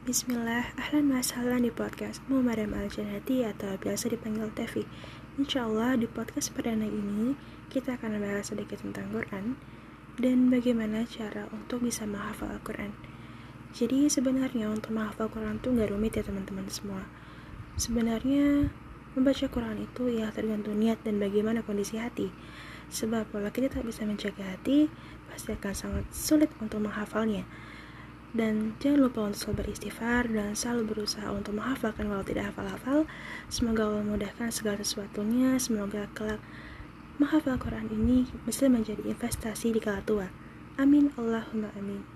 Bismillah, ahlan wa sahlan di podcast Mumarem al Janati atau biasa dipanggil Tevi. Insya Allah di podcast perdana ini kita akan membahas sedikit tentang Quran dan bagaimana cara untuk bisa menghafal Al-Quran. Jadi sebenarnya untuk menghafal Quran itu nggak rumit ya teman-teman semua. Sebenarnya membaca Quran itu ya tergantung niat dan bagaimana kondisi hati. Sebab kalau kita tak bisa menjaga hati, pasti akan sangat sulit untuk menghafalnya. Dan jangan lupa untuk selalu beristighfar dan selalu berusaha untuk menghafalkan walau tidak hafal-hafal. Semoga Allah memudahkan segala sesuatunya. Semoga kelak menghafal Quran ini bisa menjadi investasi di kala tua. Amin Allahumma amin.